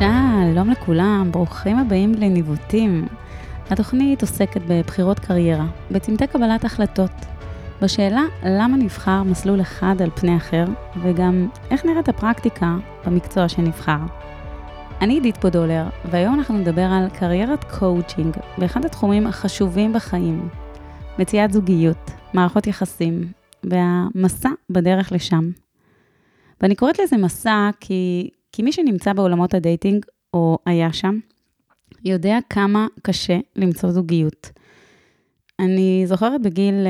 שלום לכולם, ברוכים הבאים לניווטים. התוכנית עוסקת בבחירות קריירה, בצומתי קבלת החלטות, בשאלה למה נבחר מסלול אחד על פני אחר, וגם איך נראית הפרקטיקה במקצוע שנבחר. אני עידית פודולר, והיום אנחנו נדבר על קריירת קואוצ'ינג באחד התחומים החשובים בחיים, מציאת זוגיות, מערכות יחסים, והמסע בדרך לשם. ואני קוראת לזה מסע כי כי מי שנמצא בעולמות ה dating, או היה שם, יודע כמה קשה למצוא זוגיות. אני זוכרת בגיל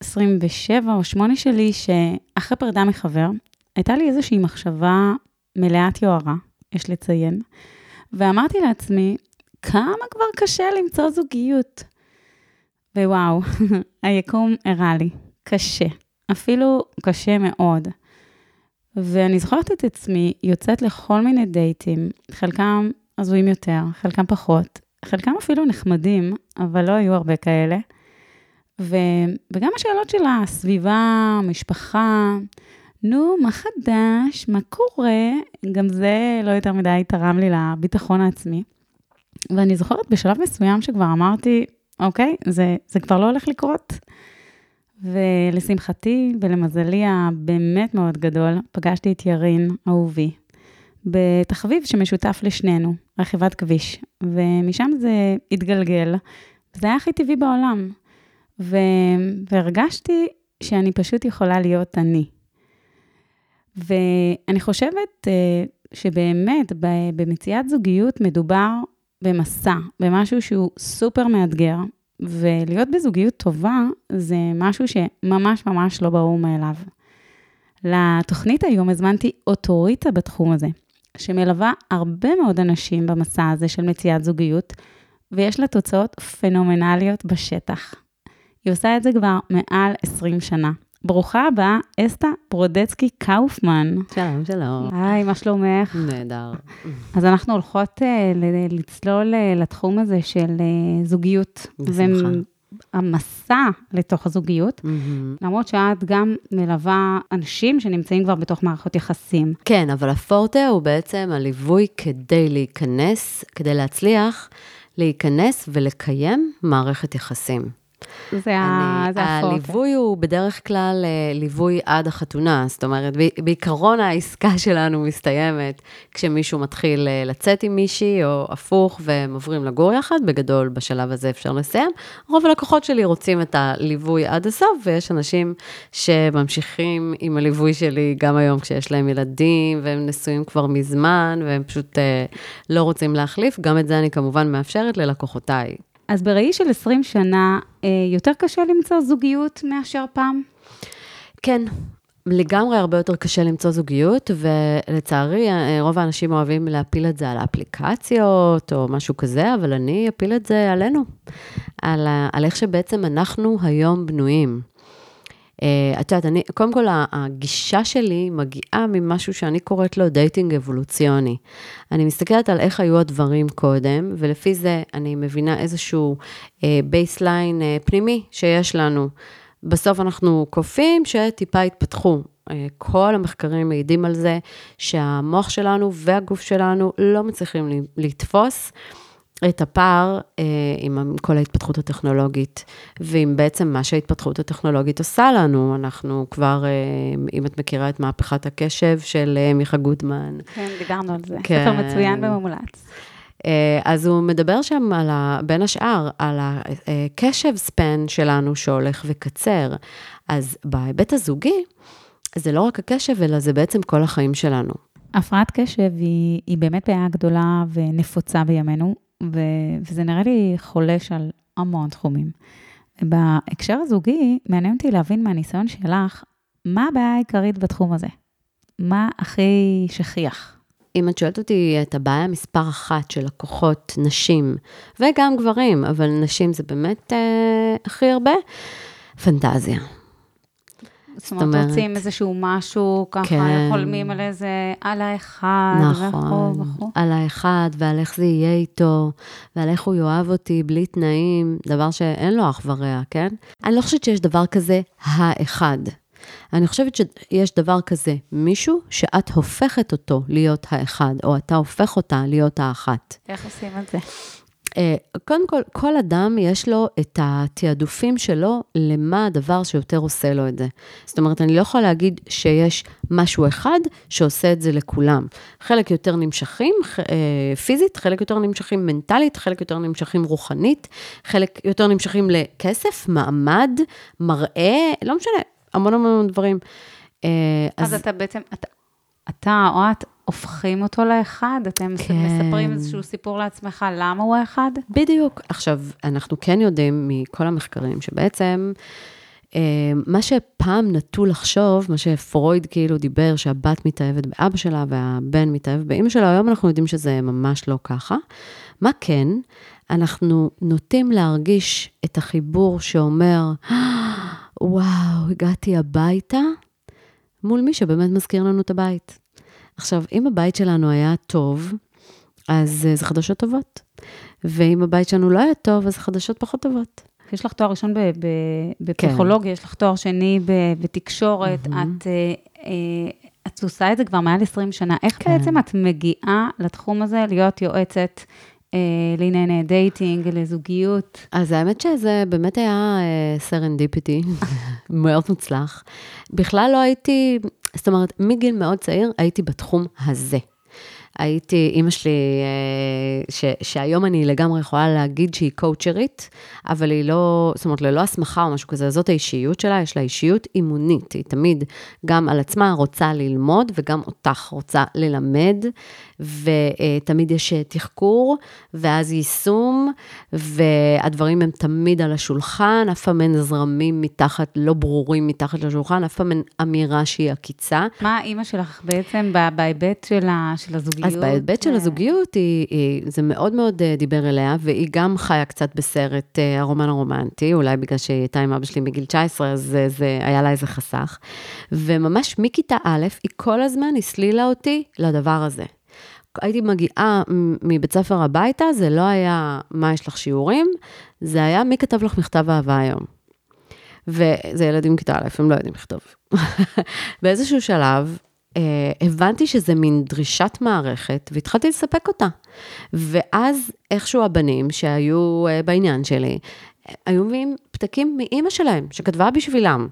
27 אה, או 8 שלי, שאחרי פרידה מחבר, הייתה לי איזושהי מחשבה מלאת יוהרה, יש לציין, ואמרתי לעצמי, כמה כבר קשה למצוא זוגיות. ווואו, היקום הראה לי, קשה, אפילו קשה מאוד. ואני זוכרת את עצמי יוצאת לכל מיני דייטים, חלקם הזויים יותר, חלקם פחות, חלקם אפילו נחמדים, אבל לא היו הרבה כאלה. ו... וגם השאלות של הסביבה, משפחה, נו, מה חדש, מה קורה, גם זה לא יותר מדי תרם לי לביטחון העצמי. ואני זוכרת בשלב מסוים שכבר אמרתי, אוקיי, זה, זה כבר לא הולך לקרות. ולשמחתי ולמזלי הבאמת מאוד גדול, פגשתי את ירין, אהובי, בתחביב שמשותף לשנינו, רכיבת כביש, ומשם זה התגלגל, זה היה הכי טבעי בעולם. ו... והרגשתי שאני פשוט יכולה להיות אני. ואני חושבת אה, שבאמת במציאת זוגיות מדובר במסע, במשהו שהוא סופר מאתגר, ולהיות בזוגיות טובה זה משהו שממש ממש לא ברור מאליו. לתוכנית היום הזמנתי אוטוריטה בתחום הזה, שמלווה הרבה מאוד אנשים במסע הזה של מציאת זוגיות, ויש לה תוצאות פנומנליות בשטח. היא עושה את זה כבר מעל 20 שנה. ברוכה הבאה, אסתה ברודצקי קאופמן. שלום, שלום. היי, מה שלומך? נהדר. אז אנחנו הולכות uh, לצלול uh, לתחום הזה של uh, זוגיות. בשמחה. המסע לתוך הזוגיות, mm-hmm. למרות שאת גם מלווה אנשים שנמצאים כבר בתוך מערכות יחסים. כן, אבל הפורטה הוא בעצם הליווי כדי להיכנס, כדי להצליח, להיכנס ולקיים מערכת יחסים. זה הפורטה. הליווי הוא בדרך כלל אה, ליווי עד החתונה, זאת אומרת, בעיקרון העסקה שלנו מסתיימת כשמישהו מתחיל אה, לצאת עם מישהי, או הפוך, והם עוברים לגור יחד, בגדול בשלב הזה אפשר לסיים. רוב הלקוחות שלי רוצים את הליווי עד הסוף, ויש אנשים שממשיכים עם הליווי שלי גם היום כשיש להם ילדים, והם נשואים כבר מזמן, והם פשוט אה, לא רוצים להחליף. גם את זה אני כמובן מאפשרת ללקוחותיי. אז בראי של 20 שנה, אה, יותר קשה למצוא זוגיות מאשר פעם? כן, לגמרי הרבה יותר קשה למצוא זוגיות, ולצערי, אה, רוב האנשים אוהבים להפיל את זה על האפליקציות או משהו כזה, אבל אני אפיל את זה עלינו, על, על איך שבעצם אנחנו היום בנויים. אה, את יודעת, אני, קודם כל, הגישה שלי מגיעה ממשהו שאני קוראת לו dating אבולוציוני. אני מסתכלת על איך היו הדברים קודם, ולפי זה אני מבינה איזשהו baseline אה, uh, פנימי שיש לנו. בסוף אנחנו קופים שטיפה התפתחו. אה, כל המחקרים מעידים על זה שהמוח שלנו והגוף שלנו לא מצליחים לתפוס. את הפער אה, עם כל ההתפתחות הטכנולוגית, ועם בעצם מה שההתפתחות הטכנולוגית עושה לנו. אנחנו כבר, אה, אם את מכירה את מהפכת הקשב של אה, מיכה גודמן. כן, דיברנו על זה. כן. ספר מצוין ומומלץ. אה, אז הוא מדבר שם, על ה, בין השאר, על הקשב ספן שלנו שהולך וקצר. אז בהיבט הזוגי, זה לא רק הקשב, אלא זה בעצם כל החיים שלנו. הפרעת קשב היא, היא באמת בעיה גדולה ונפוצה בימינו. ו- וזה נראה לי חולש על המון תחומים. בהקשר הזוגי, מעניין אותי להבין מהניסיון שלך, מה הבעיה העיקרית בתחום הזה? מה הכי שכיח? אם את שואלת אותי את הבעיה מספר אחת של לקוחות נשים, וגם גברים, אבל נשים זה באמת אה, הכי הרבה, פנטזיה. זאת אומרת, רוצים איזשהו משהו, ככה, כן. חולמים על איזה, על האחד, נכון, וכו' על האחד, ועל איך זה יהיה איתו, ועל איך הוא יאהב אותי בלי תנאים, דבר שאין לו אח ורע, כן? אני לא חושבת שיש דבר כזה האחד. אני חושבת שיש דבר כזה, מישהו שאת הופכת אותו להיות האחד, או אתה הופך אותה להיות האחת. איך עושים את זה? אה, קודם כל, כל אדם יש לו את התעדופים שלו למה הדבר שיותר עושה לו את זה. זאת אומרת, אני לא יכולה להגיד שיש משהו אחד שעושה את זה לכולם. חלק יותר נמשכים אה, פיזית, חלק יותר נמשכים מנטלית, חלק יותר נמשכים רוחנית, חלק יותר נמשכים לכסף, מעמד, מראה, לא משנה, המון המון דברים. אה, אז, אז אתה בעצם, אתה, אתה או את הופכים אותו לאחד? אתם כן. מספרים איזשהו סיפור לעצמך, למה הוא האחד? בדיוק. עכשיו, אנחנו כן יודעים מכל המחקרים שבעצם, אה, מה שפעם נטו לחשוב, מה שפרויד כאילו דיבר, שהבת מתאהבת באבא שלה והבן מתאהב באימא שלה, היום אנחנו יודעים שזה ממש לא ככה. מה כן? אנחנו נוטים להרגיש את החיבור שאומר, וואו, הגעתי הביתה, מול מי שבאמת מזכיר לנו את הבית. עכשיו, אם הבית שלנו היה טוב, אז אה, זה חדשות טובות. ואם הבית שלנו לא היה טוב, אז חדשות פחות טובות. יש לך תואר ראשון בפסיכולוגיה, כן. יש לך תואר שני בתקשורת, mm-hmm. את, אה, אה, את עושה את זה כבר מעל 20 שנה. איך כן. בעצם את מגיעה לתחום הזה להיות יועצת לענייני dating, לזוגיות? אז האמת שזה באמת היה serendipity, מאוד מוצלח. בכלל לא הייתי, זאת אומרת, מגיל מאוד צעיר הייתי בתחום הזה. הייתי, אימא שלי, אה, ש, שהיום אני לגמרי יכולה להגיד שהיא קואוצ'רית, אבל היא לא, זאת אומרת, ללא הסמכה או משהו כזה, זאת האישיות שלה, יש לה אישיות אימונית, היא תמיד גם על עצמה רוצה ללמוד וגם אותך רוצה ללמד, ותמיד יש תחקור, ואז יישום, והדברים הם תמיד על השולחן, אף פעם אין זרמים מתחת, לא ברורים מתחת לשולחן, אף פעם אין אמירה שהיא עקיצה. מה אימא שלך בעצם בהיבט של, של הזוגיות? אז בהיבט של הזוגיות, היא, היא, זה מאוד מאוד אה, דיבר אליה, והיא גם חיה קצת בסרט אה, הרומן הרומנטי, אולי בגלל שהיא הייתה עם אבא שלי בגיל 19, אז זה, זה היה לה איזה חסך. וממש מכיתה א', היא כל הזמן הסלילה אותי לדבר הזה. הייתי מגיעה מבית ספר הביתה, זה לא היה מה יש לך שיעורים, זה היה מי כתב לך מכתב אהבה היום. וזה ילדים כיתה א', הם לא יודעים לכתוב. באיזשהו שלב, אה, הבנתי שזה מין דרישת מערכת, והתחלתי לספק אותה. ואז איכשהו הבנים שהיו אה, בעניין שלי, היו מביאים פתקים מאימא שלהם, שכתבה בשבילם.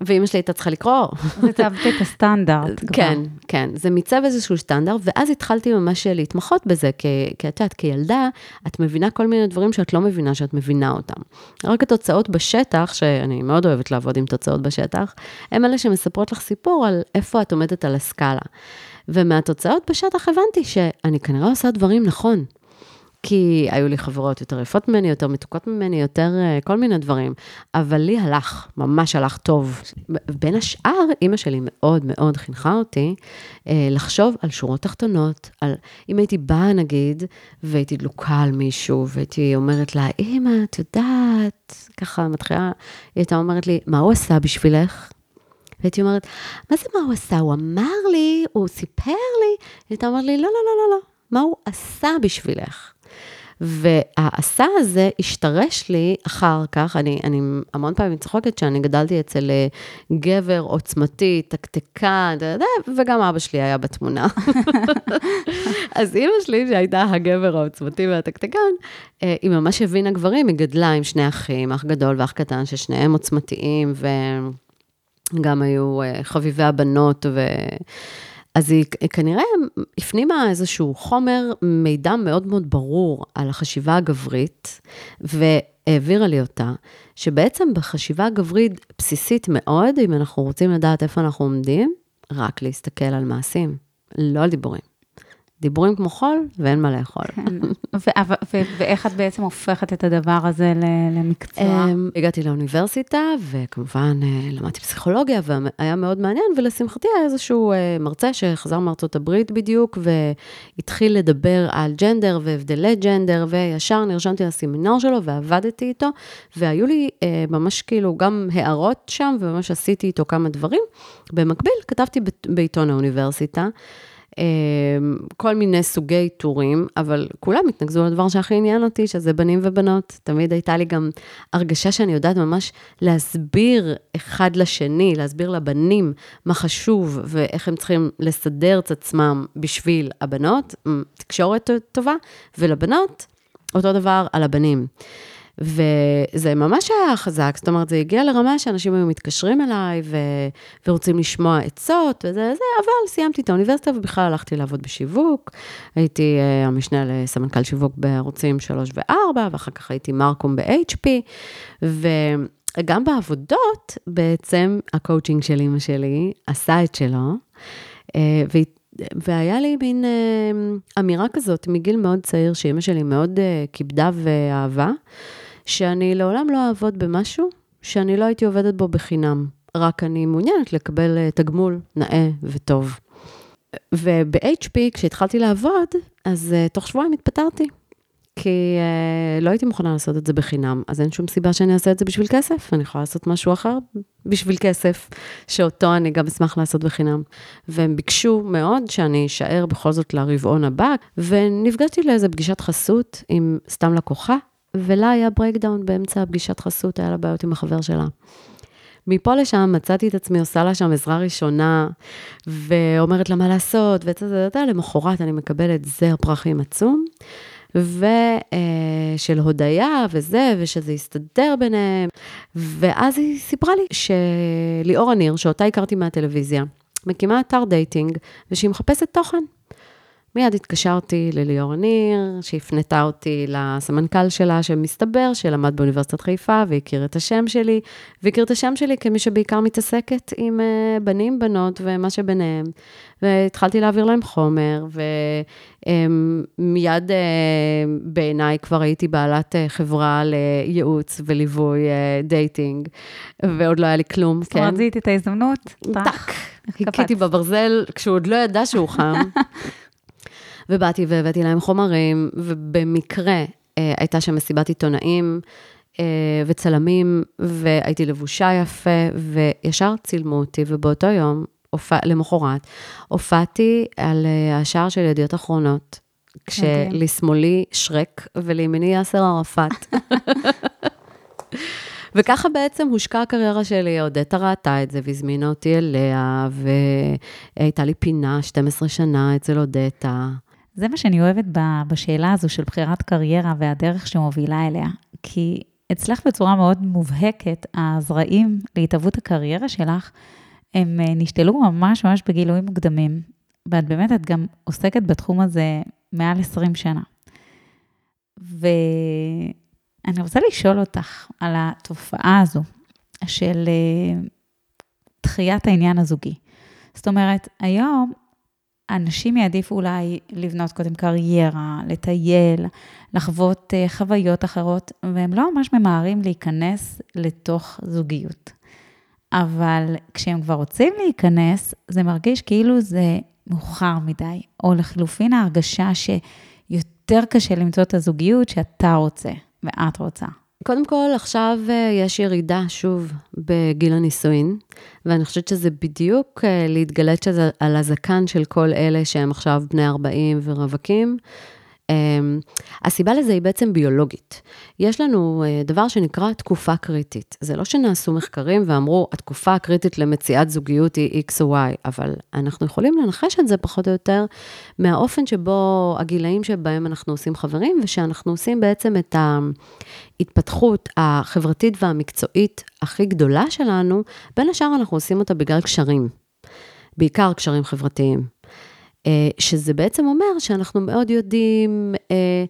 ואימא שלי הייתה צריכה לקרוא. הצבת את הסטנדרט. כן, כן, זה מיצב איזשהו סטנדרט, ואז התחלתי ממש להתמחות בזה, כי את יודעת, כילדה, את מבינה כל מיני דברים שאת לא מבינה שאת מבינה אותם. רק התוצאות בשטח, שאני מאוד אוהבת לעבוד עם תוצאות בשטח, הן אלה שמספרות לך סיפור על איפה את עומדת על הסקאלה. ומהתוצאות בשטח הבנתי שאני כנראה עושה דברים נכון. כי היו לי חברות יותר יפות ממני, יותר מתוקות ממני, יותר uh, כל מיני דברים. אבל לי הלך, ממש הלך טוב. בין השאר, אימא שלי מאוד מאוד חינכה אותי uh, לחשוב על שורות תחתונות, על אם הייתי באה נגיד, והייתי דלוקה על מישהו, והייתי אומרת לה, אימא, את יודעת, ככה מתחילה, היא הייתה אומרת לי, מה הוא עשה בשבילך? והייתי אומרת, מה זה מה הוא עשה? הוא אמר לי, הוא סיפר לי. היא הייתה אומרת לי, לא, לא, לא, לא, לא, מה הוא עשה בשבילך? והעשה הזה השתרש לי אחר כך, אני, אני המון פעמים צוחקת שאני גדלתי אצל אה, גבר עוצמתי, תקתקן, וגם אבא שלי היה בתמונה. אז אימא שלי, שהייתה הגבר העוצמתי והתקתקן, אה, היא ממש הבינה גברים, היא גדלה עם שני אחים, אח גדול ואח קטן, ששניהם עוצמתיים, וגם היו אה, חביבי הבנות, ו... אז היא כנראה הפנימה איזשהו חומר, מידע מאוד מאוד ברור על החשיבה הגברית, והעבירה לי אותה, שבעצם בחשיבה גברית בסיסית מאוד, אם אנחנו רוצים לדעת איפה אנחנו עומדים, רק להסתכל על מעשים, לא על דיבורים. דיבורים כמו חול, ואין מה לאכול. כן. ואיך את בעצם הופכת את הדבר הזה למקצוע? אמ, הגעתי לאוניברסיטה, וכמובן אה, למדתי פסיכולוגיה, והיה מאוד מעניין, ולשמחתי היה איזשהו אה, מרצה שחזר מארצות הברית בדיוק, והתחיל לדבר על ג'נדר והבדלי ג'נדר, וישר נרשמתי לסמינר שלו ועבדתי איתו, והיו לי אה, ממש כאילו גם הערות שם, וממש עשיתי איתו כמה דברים. במקביל, כתבתי בעיתון האוניברסיטה. כל מיני סוגי טורים, אבל כולם התנקזו לדבר שהכי עניין אותי, שזה בנים ובנות. תמיד הייתה לי גם הרגשה שאני יודעת ממש להסביר אחד לשני, להסביר לבנים מה חשוב ואיך הם צריכים לסדר את עצמם בשביל הבנות, תקשורת טובה, ולבנות, אותו דבר על הבנים. וזה ממש היה חזק, זאת אומרת, זה הגיע לרמה שאנשים היו מתקשרים אליי ו... ורוצים לשמוע עצות וזה, זה, אבל סיימתי את האוניברסיטה ובכלל הלכתי לעבוד בשיווק. הייתי uh, המשנה לסמנכ"ל שיווק בערוצים 3 ו-4, ואחר כך הייתי מרקום ב-HP, וגם בעבודות, בעצם הקואוצ'ינג של אימא שלי עשה את שלו, uh, והיא... והיה לי מין אה, אמירה כזאת מגיל מאוד צעיר, שאימא שלי מאוד אה, כיבדה ואהבה, שאני לעולם לא אעבוד במשהו שאני לא הייתי עובדת בו בחינם, רק אני מעוניינת לקבל אה, תגמול נאה וטוב. וב-HP, כשהתחלתי לעבוד, אז uh, תוך שבועיים התפטרתי. כי uh, לא הייתי מוכנה לעשות את זה בחינם, אז אין שום סיבה שאני אעשה את זה בשביל כסף, אני יכולה לעשות משהו אחר בשביל כסף, שאותו אני גם אשמח לעשות בחינם. והם ביקשו מאוד שאני אשאר בכל זאת לרבעון הבא, ונפגשתי לאיזה פגישת חסות עם סתם לקוחה, ולה היה breakdown באמצע הפגישת חסות, היה לה בעיות עם החבר שלה. מפה לשם מצאתי את עצמי עושה לה שם עזרה ראשונה, ואומרת לה מה לעשות, ואת, למחרת אני מקבלת זר פרחים עצום. ושל תודה וזה, ושזה יסתדר ביניהם. ואז היא סיפרה לי שליאורה ניר, שאותה הכרתי מהטלוויזיה, מקימה אתר dating, ושהיא מחפשת תוכן. מיד התקשרתי לליאורה ניר, שהפנתה אותי לסמנכ"ל שלה, שמסתבר שלמד באוניברסיטת חיפה והכיר את השם שלי, והכיר את השם שלי כמי שבעיקר מתעסקת עם uh, בנים, בנות ומה שביניהם. והתחלתי להעביר להם חומר, ומיד uh, בעיניי כבר הייתי בעלת uh, חברה לייעוץ וליווי dating, ועוד לא היה לי כלום, כן. זאת אומרת, זיהיתי את ההזדמנות, טאק. היכיתי בברזל כשהוא עוד לא ידע שהוא חם. ובאתי והבאתי להם חומרים, ובמקרה אה, הייתה שם מסיבת עיתונאים אה, וצלמים, והייתי לבושה יפה, וישר צילמו אותי, ובאותו יום, הופע, למחרת, הופעתי על אה, השער של ידיעות אחרונות, כשלשמאלי שרק ולימיני יאסר ערפאת. וככה בעצם הושקעה הקריירה שלי, אודטה ראתה את זה והזמינה אותי אליה, והייתה לי פינה 12 שנה אצל אודטה. זה מה שאני אוהבת בשאלה הזו של בחירת קריירה והדרך שמובילה אליה. כי אצלך בצורה מאוד מובהקת, הזרעים להתהוות הקריירה שלך, הם אה, נשתלו ממש ממש בגילויים מוקדמים. ואת באמת, את גם עוסקת בתחום הזה מעל 20 שנה. ואני רוצה לשאול אותך על התופעה הזו של אה, דחיית העניין הזוגי. זאת אומרת, היום אנשים יעדיפו אולי לבנות קודם קריירה, לטייל, לחוות אה, חוויות אחרות, והם לא ממש ממהרים להיכנס לתוך זוגיות. אבל כשהם כבר רוצים להיכנס, זה מרגיש כאילו זה מאוחר מדי, או לחלופין ההרגשה שיותר קשה למצוא את הזוגיות שאתה רוצה ואת רוצה. קודם כל, עכשיו אה, יש ירידה שוב בגיל הנישואין, ואני חושבת שזה בדיוק אה, להתגלץ על הזקן של כל אלה שהם עכשיו בני 40 ורווקים. אמ, הסיבה לזה היא בעצם ביולוגית. יש לנו אה, דבר שנקרא תקופה קריטית. זה לא שנעשו מחקרים ואמרו, התקופה הקריטית למציאת זוגיות היא X או Y, אבל אנחנו יכולים לנחש את זה פחות או יותר מהאופן שבו, הגילאים שבהם אנחנו עושים חברים, ושאנחנו עושים בעצם את ההתפתחות החברתית והמקצועית הכי גדולה שלנו, בין השאר אנחנו עושים אותה בגלל קשרים. בעיקר קשרים חברתיים. אה, שזה בעצם אומר שאנחנו מאוד יודעים אה,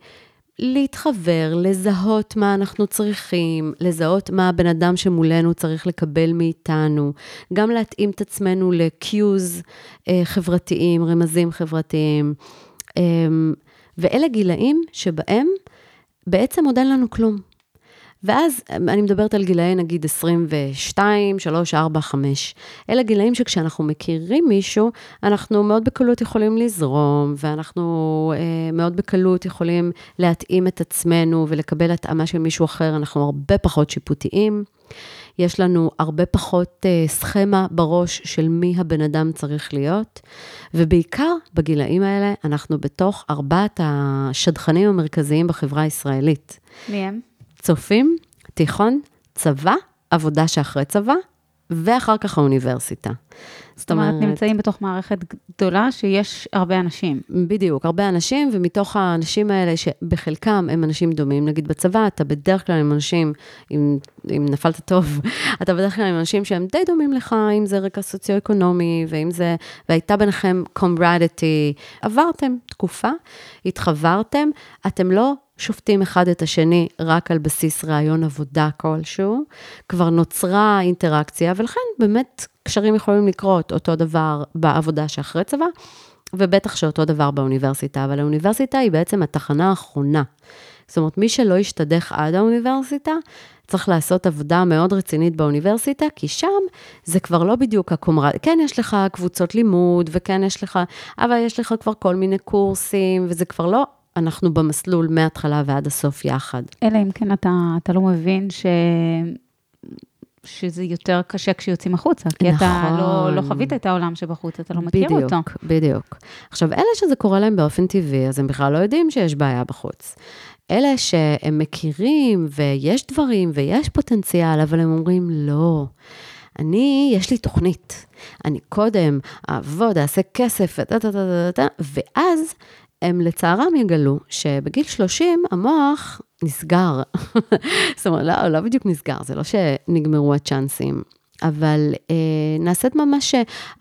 להתחבר, לזהות מה אנחנו צריכים, לזהות מה הבן אדם שמולנו צריך לקבל מאיתנו, גם להתאים את עצמנו ל-cues אה, חברתיים, רמזים חברתיים. ואלה גילאים שבהם בעצם עוד אין לנו כלום. ואז אני מדברת על גילאי נגיד 22, 3, 4, 5. אלה גילאים שכשאנחנו מכירים מישהו, אנחנו מאוד בקלות יכולים לזרום, ואנחנו אה, מאוד בקלות יכולים להתאים את עצמנו ולקבל התאמה של מישהו אחר, אנחנו הרבה פחות שיפוטיים. יש לנו הרבה פחות uh, סכמה בראש של מי הבן אדם צריך להיות, ובעיקר בגילאים האלה, אנחנו בתוך ארבעת השדכנים המרכזיים בחברה הישראלית. מי הם? צופים, תיכון, צבא, עבודה שאחרי צבא, ואחר כך האוניברסיטה. זאת אומרת, נמצאים בתוך מערכת גדולה שיש הרבה אנשים. בדיוק, הרבה אנשים, ומתוך האנשים האלה, שבחלקם הם אנשים דומים, נגיד בצבא, אתה בדרך כלל עם אנשים, אם, אם נפלת טוב, אתה בדרך כלל עם אנשים שהם די דומים לך, אם זה רקע סוציו-אקונומי, ואם זה, והייתה ביניכם קומברדיטי, עברתם תקופה, התחברתם, אתם לא שופטים אחד את השני רק על בסיס רעיון עבודה כלשהו, כבר נוצרה אינטראקציה, ולכן באמת קשרים יכולים לקרות אותו דבר בעבודה שאחרי צבא, ובטח שאותו דבר באוניברסיטה, אבל האוניברסיטה היא בעצם התחנה האחרונה. זאת אומרת, מי שלא ישתדך עד האוניברסיטה, צריך לעשות עבודה מאוד רצינית באוניברסיטה, כי שם זה כבר לא בדיוק הקומרד, כן, יש לך קבוצות לימוד, וכן, יש לך, אבל יש לך כבר כל מיני קורסים, וזה כבר לא אנחנו במסלול מההתחלה ועד הסוף יחד. אלא אם כן אתה, אתה לא מבין ש... שזה יותר קשה כשיוצאים החוצה, כי נכון. אתה לא, לא חווית את העולם שבחוץ, אתה לא מכיר בדיוק, אותו. בדיוק, בדיוק. עכשיו, אלה שזה קורה להם באופן טבעי, אז הם בכלל לא יודעים שיש בעיה בחוץ. אלה שהם מכירים, ויש דברים, ויש פוטנציאל, אבל הם אומרים, לא. אני, יש לי תוכנית. אני קודם אעבוד, אעשה כסף, ואז הם לצערם יגלו שבגיל 30 המוח נסגר. זאת אומרת, לא, לא בדיוק נסגר, זה לא שנגמרו הצ'אנסים. אבל אה, נעשית ממש,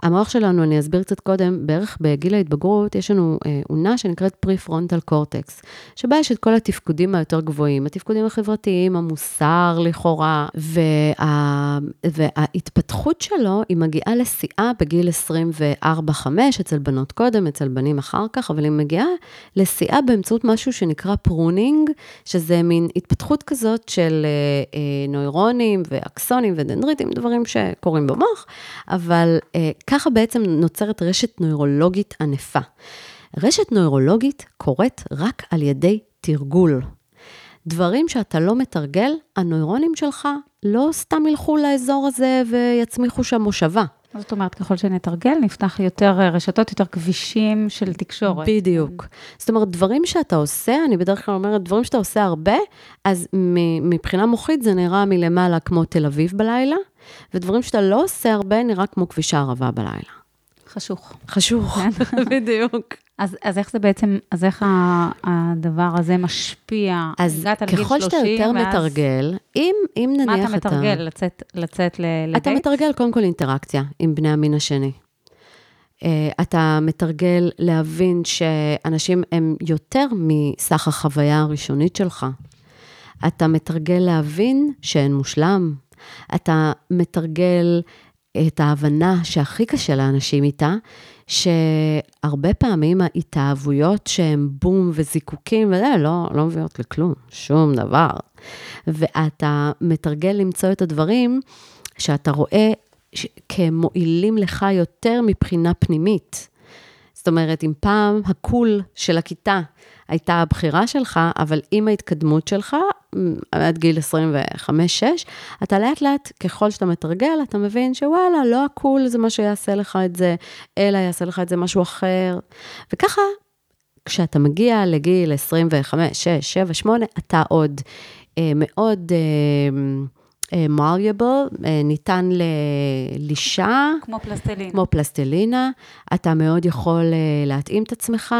המוח שלנו, אני אסביר קצת קודם, בערך בגיל ההתבגרות, יש לנו אה, אונה שנקראת פרי-פרונטל קורטקס, שבה יש את כל התפקודים היותר גבוהים, התפקודים החברתיים, המוסר לכאורה, וה, וההתפתחות שלו, היא מגיעה לשיאה בגיל 24-5, אצל בנות קודם, אצל בנים אחר כך, אבל היא מגיעה לשיאה באמצעות משהו שנקרא pruning, שזה מין התפתחות כזאת של אה, אה, נוירונים ואקסונים ודנדריטים, דברים שקורים במוח, אבל אה, ככה בעצם נוצרת רשת נוירולוגית ענפה. רשת נוירולוגית קורית רק על ידי תרגול. דברים שאתה לא מתרגל, הנוירונים שלך לא סתם ילכו לאזור הזה ויצמיחו שם מושבה. זאת אומרת, ככל שנתרגל, נפתח יותר אה, רשתות, יותר כבישים של תקשורת. בדיוק. זאת אומרת, דברים שאתה עושה, אני בדרך כלל אומרת, דברים שאתה עושה הרבה, אז מבחינה מוחית זה נראה מלמעלה כמו תל אביב בלילה, ודברים שאתה לא עושה הרבה, נראה כמו כביש הערבה בלילה. חשוך. חשוך, כן. בדיוק. אז, אז איך זה בעצם, אז איך הדבר הזה משפיע? אז ככל שאתה יותר ואז... מתרגל, אם, אם נניח אתה... מה אתה מתרגל? אתה... לצאת, לצאת לדייט? אתה מתרגל קודם כל אינטראקציה עם בני המין השני. Uh, אתה מתרגל להבין שאנשים הם יותר מסך החוויה הראשונית שלך. אתה מתרגל להבין שאין מושלם. אתה מתרגל את ההבנה שהכי קשה לאנשים איתה, שהרבה פעמים ההתאהבויות שהן בום וזיקוקים וזה, לא, לא מביאות לכלום, שום דבר. ואתה מתרגל למצוא את הדברים שאתה רואה כמועילים לך יותר מבחינה פנימית. זאת אומרת, אם פעם הקול של הכיתה הייתה הבחירה שלך, אבל עם ההתקדמות שלך, עד גיל 25-6, אתה לאט לאט, ככל שאתה מתרגל, אתה מבין שוואלה, לא הקול זה מה שיעשה לך את זה, אלא יעשה לך את זה משהו אחר. וככה, כשאתה מגיע לגיל 25, 6, 7, 8, אתה עוד אה, מאוד... אה, מריאבל, אה, ניתן ללישה. כמו פלסטלינה. כמו פלסטלינה. אתה מאוד יכול אה, להתאים את עצמך,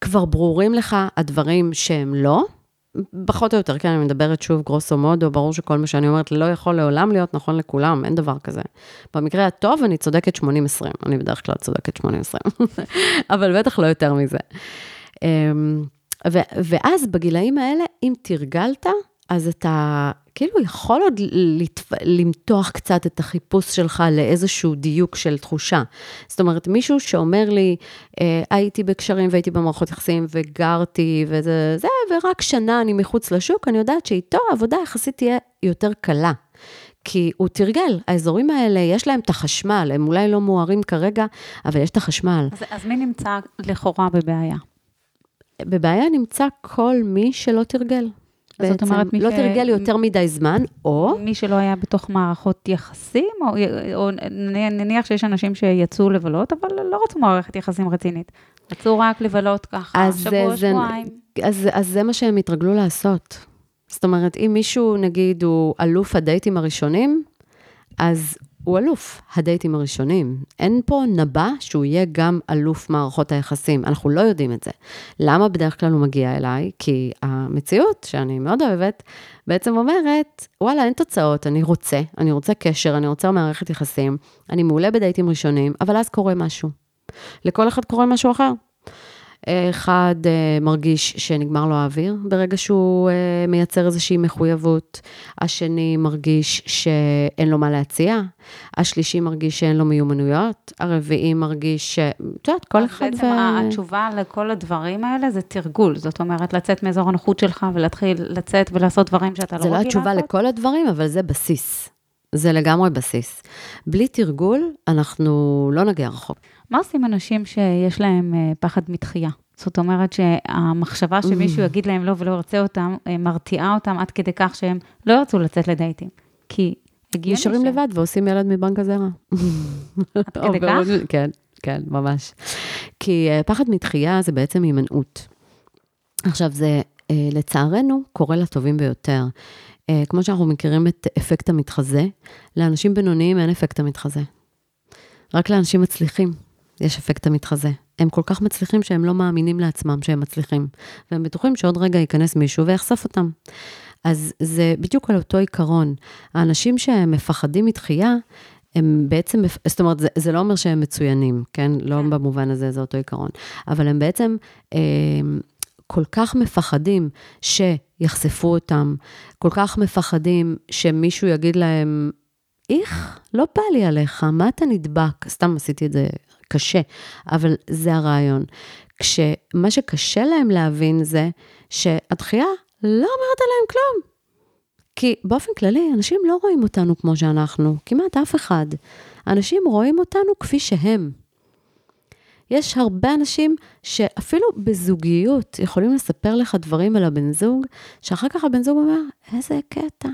כבר ברורים לך הדברים שהם לא. פחות או יותר, כן, אני מדברת שוב גרוסו מודו, ברור שכל מה שאני אומרת לא יכול לעולם להיות נכון לכולם, אין דבר כזה. במקרה הטוב, אני צודקת 80-20, אני בדרך כלל צודקת 80-20, אבל בטח לא יותר מזה. אמ, ואז בגילאים האלה, אם תרגלת, אז אתה כאילו יכול עוד. למתוח קצת את החיפוש שלך לאיזשהו דיוק של תחושה. זאת אומרת, מישהו שאומר לי, אה, הייתי בקשרים והייתי במערכות יחסים וגרתי וזה, זה, ורק שנה אני מחוץ לשוק, אני יודעת שאיתו העבודה יחסית תהיה יותר קלה. כי הוא תרגל, האזורים האלה, יש להם את החשמל, הם אולי לא מוארים כרגע, אבל יש את החשמל. אז, אז מי נמצא לכאורה בבעיה? בבעיה נמצא כל מי שלא תרגל. בעצם. זאת אומרת, לא ש- תרגל יותר מדי זמן, או... מי שלא היה בתוך מערכות יחסים, או, או נניח שיש אנשים שיצאו לבלות, אבל לא רצו מערכת יחסים רצינית. רצו רק לבלות ככה, שבוע, זה- שבועיים. אז, אז זה מה שהם התרגלו לעשות. זאת אומרת, אם מישהו, נגיד, הוא אלוף הדייטים הראשונים, אז הוא אלוף הדייטים הראשונים. אין פה נבע שהוא יהיה גם אלוף מערכות היחסים. אנחנו לא יודעים את זה. למה בדרך כלל הוא מגיע אליי? כי המציאות, שאני מאוד אוהבת, בעצם אומרת, וואלה, אין תוצאות, אני רוצה, אני רוצה קשר, אני רוצה מערכת יחסים, אני מעולה בדייטים ראשונים, אבל אז קורה משהו. לכל אחד קורה משהו אחר. אחד אה, מרגיש שנגמר לו האוויר ברגע שהוא אה, מייצר איזושהי מחויבות, השני מרגיש שאין לו מה להציע, השלישי מרגיש שאין לו מיומנויות, הרביעי מרגיש ש... את יודעת, כל אחד בעצם התשובה לכל הדברים האלה זה תרגול. זאת אומרת, לצאת מאזור הנוחות שלך ולהתחיל לצאת ולעשות דברים שאתה לא זה רגיל לא לעשות. התשובה לכל הדברים, אבל זה בסיס. זה לגמרי בסיס. בלי תרגול, אנחנו לא נגיע רחוק. מה עושים אנשים שיש להם אה, פחד מתחייה? זאת אומרת שהמחשבה שמישהו. יגיד להם לא ולא ירצה אותם, אה, מרתיעה אותם עד כדי כך שהם לא ירצו לצאת לדייטים. כי הגיוני נשארים ש- לבד ועושים ילד מבנק הזרע. עד כדי כך? כן, כן, ממש. כי אה, פחד מתחייה זה בעצם הימנעות. עכשיו, זה לצערנו קורה לטובים ביותר. כמו שאנחנו מכירים את אפקט המתחזה, לאנשים בינוניים אין אפקט המתחזה. רק לאנשים מצליחים יש אפקט המתחזה. הם כל כך מצליחים שהם לא מאמינים לעצמם שהם מצליחים. והם בטוחים שעוד רגע ייכנס מישהו ויחשוף אותם. אז זה בדיוק על אותו עיקרון. האנשים שהם מפחדים מתחייה, הם בעצם, זאת אומרת, זה, זה לא אומר שהם מצוינים, כן? לא כן. במובן הזה, זה אותו עיקרון. אבל הם בעצם אה, כל כך מפחדים שיחשפו אותם, כל כך מפחדים שמישהו יגיד להם, איך, לא בא לי עליך, מה אתה נדבק? סתם עשיתי את זה קשה, אבל זה הרעיון. כשמה שקשה להם להבין זה שהדחייה לא אומרת עליהם כלום. כי באופן כללי, אנשים לא רואים אותנו כמו שאנחנו, כמעט אף אחד. אנשים רואים אותנו כפי שהם. יש הרבה אנשים שאפילו בזוגיות יכולים לספר לך דברים על הבן זוג, שאחר כך הבן זוג אומר, איזה קטע.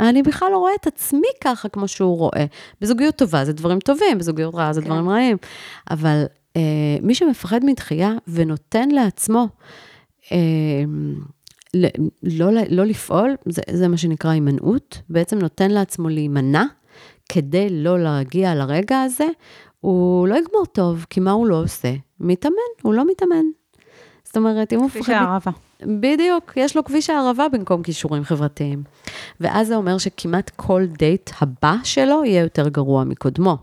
אני בכלל לא רואה את עצמי ככה כמו שהוא רואה. בזוגיות טובה זה דברים טובים, בזוגיות רעה זה כן. דברים רעים. אבל אה, מי שמפחד מדחייה ונותן לעצמו אה, לא, ל- לא לפעול, זה, זה מה שנקרא הימנעות, בעצם נותן לעצמו להימנע כדי לא להגיע לרגע הזה, הוא לא יגמור טוב, כי מה הוא לא עושה? מתאמן, הוא לא מתאמן. זאת אומרת, אם הוא כפי מפחד... שהערבה. בדיוק, יש לו כביש הערבה במקום כישורים חברתיים. ואז זה אומר שכמעט כל דייט הבא שלו יהיה יותר גרוע מקודמו.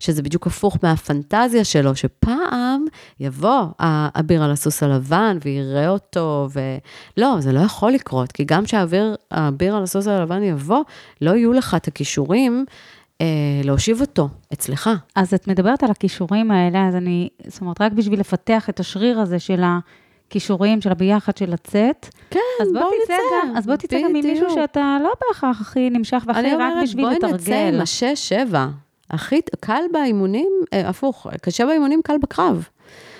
שזה בדיוק הפוך מהפנטזיה שלו, שפעם יבוא האביר על הסוס הלבן ויראה אותו, ולא, זה לא יכול לקרות, כי גם כשהאביר על הסוס הלבן יבוא, לא יהיו לך את הכישורים אה, להושיב אותו אצלך. אז את מדברת על הכישורים האלה, אז אני, זאת אומרת, רק בשביל לפתח את השריר הזה של הכישורים, של הביחד, של לצאת, כן, אז בוא בואו תצא נצא. גם, אז בוא תצא גם עם מישהו. שאתה לא בהכרח הכי נמשך והכי אני רק אומרת, בשביל בואי נצא לתרגל. עם השש-שבע. הכי קל באימונים, אה, הפוך, קשה באימונים, קל בקרב.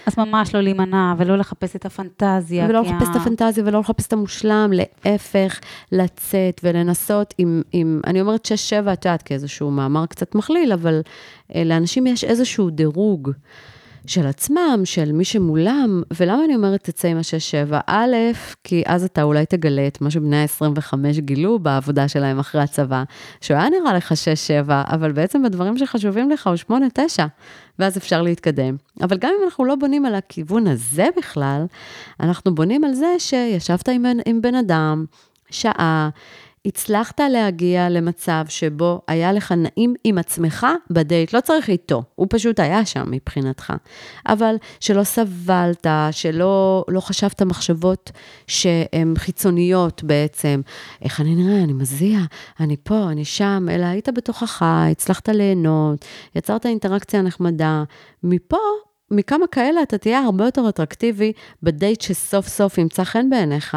אז ממש לא להימנע ולא לחפש את הפנטזיה. ולא לחפש את הפנטזיה ולא לחפש את המושלם, להפך, לצאת ולנסות עם, עם אני אומרת שש-שבע, את יודעת, כאיזשהו מאמר קצת מכליל, אבל אה, לאנשים יש איזשהו דירוג. של עצמם, של מי שמולם, ולמה אני אומרת תצא עם השש-שבע? א', כי אז אתה אולי תגלה את מה שבני ה-25 גילו בעבודה שלהם אחרי הצבא, שהוא היה נראה לך שש-שבע, אבל בעצם בדברים שחשובים לך הוא שמונה-תשע, ואז אפשר להתקדם. אבל גם אם אנחנו לא בונים על הכיוון הזה בכלל, אנחנו בונים על זה שישבת עם, עם בן אדם, שעה, הצלחת להגיע למצב שבו היה לך נעים עם עצמך בדייט, לא צריך איתו, הוא פשוט היה שם מבחינתך. אבל שלא סבלת, שלא לא חשבת מחשבות שהן חיצוניות בעצם, איך אני נראה, אני מזיע, אני פה, אני שם, אלא היית בתוכך, הצלחת ליהנות, יצרת אינטראקציה נחמדה. מפה מכמה כאלה אתה תהיה הרבה יותר אטרקטיבי בדייט שסוף סוף ימצא חן בעיניך,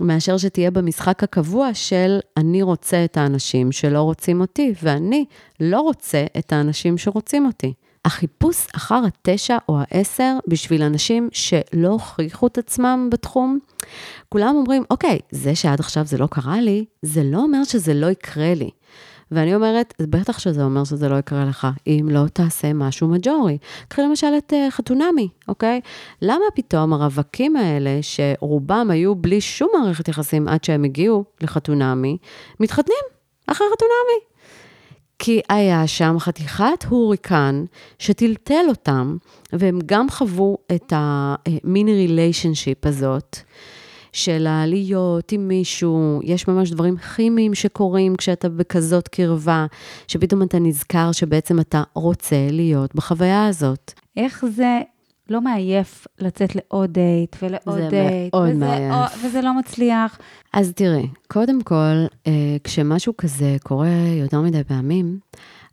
מאשר שתהיה במשחק הקבוע של אני רוצה את האנשים שלא רוצים אותי, ואני לא רוצה את האנשים שרוצים אותי. החיפוש אחר התשע או העשר בשביל אנשים שלא הוכיחו את עצמם בתחום, כולם אומרים, אוקיי, זה שעד עכשיו זה לא קרה לי, זה לא אומר שזה לא יקרה לי. ואני אומרת, בטח שזה אומר שזה לא יקרה לך, אם לא תעשה משהו מג'ורי. קחי למשל את uh, חתונמי, אוקיי? למה פתאום הרווקים האלה, שרובם היו בלי שום מערכת יחסים עד שהם הגיעו לחתונמי, מתחתנים אחרי חתונמי? כי היה שם חתיכת הוריקן שטלטל אותם, והם גם חוו את המיני ריליישנשיפ הזאת. של להיות עם מישהו, יש ממש דברים כימיים שקורים כשאתה בכזאת קרבה, שפתאום אתה נזכר שבעצם אתה רוצה להיות בחוויה הזאת. איך זה לא מעייף לצאת לעוד דייט ולעוד זה דייט. מאוד וזה, מעייף. או, וזה לא מצליח. אז תראי, קודם כל, אה, כשמשהו כזה קורה יותר מדי פעמים,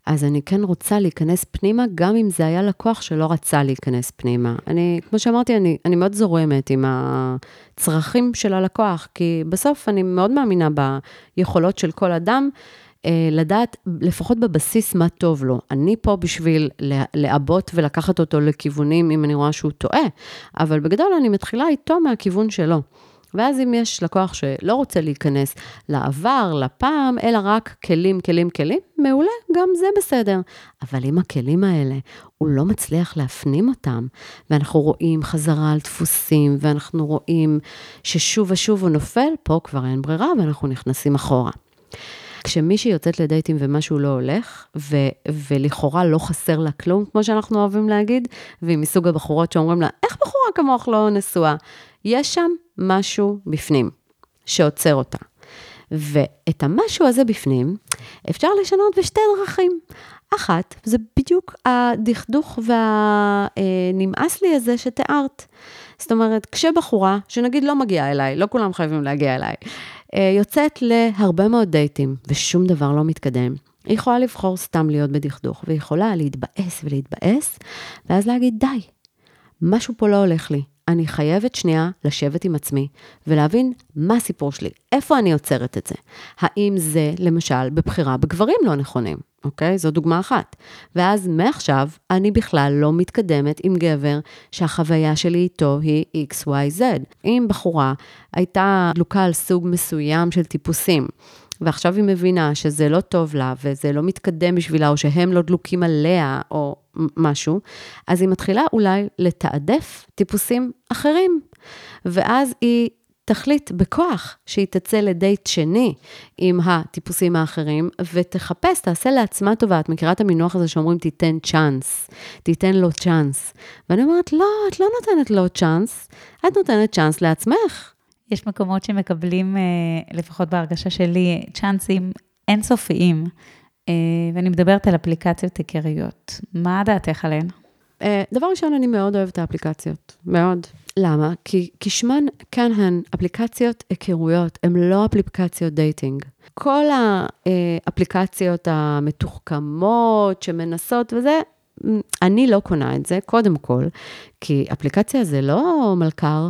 אז אני כן רוצה להיכנס פנימה, גם אם זה היה לקוח שלא רצה להיכנס פנימה. אני, כמו שאמרתי, אני, אני מאוד זורמת עם הצרכים של הלקוח, כי בסוף אני מאוד מאמינה ביכולות של כל אדם. אה, לדעת לפחות בבסיס מה טוב לו. אני פה בשביל לעבות ולקחת אותו לכיוונים אם אני רואה שהוא טועה, אבל בגדול אני מתחילה איתו מהכיוון שלו. ואז אם יש לקוח שלא רוצה להיכנס לעבר, לפעם, אלא רק כלים, כלים, כלים, מעולה, גם זה בסדר. אבל אם הכלים האלה, הוא לא מצליח להפנים אותם, ואנחנו רואים חזרה על דפוסים, ואנחנו רואים ששוב ושוב הוא נופל, פה כבר אין ברירה, ואנחנו נכנסים אחורה. כשמישהי יוצאת לדייטים ומשהו לא הולך, ו- ולכאורה לא חסר לה כלום, כמו שאנחנו אוהבים להגיד, והיא מסוג הבחורות שאומרים לה, איך בחורה כמוך לא נשואה? יש שם משהו בפנים שעוצר אותה. ואת המשהו הזה בפנים אפשר לשנות בשתי דרכים. אחת, זה בדיוק הדכדוך והנמאס לי הזה שתיארת. זאת אומרת, כשבחורה, שנגיד לא מגיעה אליי, לא כולם חייבים להגיע אליי, אה, יוצאת להרבה מאוד דייטים ושום דבר לא מתקדם, היא יכולה לבחור סתם להיות בדכדוך, והיא יכולה להתבאס ולהתבאס, ואז להגיד, די, משהו פה לא הולך לי. אני חייבת שנייה לשבת עם עצמי ולהבין מה הסיפור שלי, איפה אני עוצרת את זה. האם זה, למשל, בבחירה בגברים לא נכונים, אוקיי? זו דוגמה אחת. ואז מעכשיו, אני בכלל לא מתקדמת עם גבר שהחוויה שלי איתו היא XYZ. אם בחורה הייתה דלוקה על סוג מסוים של טיפוסים, ועכשיו היא מבינה שזה לא טוב לה, וזה לא מתקדם בשבילה, או שהם לא דלוקים עליה, או משהו, אז היא מתחילה אולי לתעדף טיפוסים אחרים. ואז היא תחליט בכוח שהיא תצא לדייט שני עם הטיפוסים האחרים, ותחפש, תעשה לעצמה טובה. את מכירה את המינוח הזה שאומרים, תיתן צ'אנס, תיתן לו צ'אנס. ואני אומרת, לא, את לא נותנת לו צ'אנס, את נותנת צ'אנס לעצמך. יש מקומות שמקבלים, אה, לפחות בהרגשה שלי, צ'אנסים אינסופיים, אה, ואני מדברת על אפליקציות היכריות. מה דעתך עליהן? אה, דבר ראשון, אני מאוד אוהבת את האפליקציות, מאוד. למה? כי כשמן כן הן אפליקציות היכרויות, הן לא אפליקציות dating. כל האפליקציות המתוחכמות שמנסות וזה, אני לא קונה את זה, קודם כל, כי אפליקציה זה לא מלכר,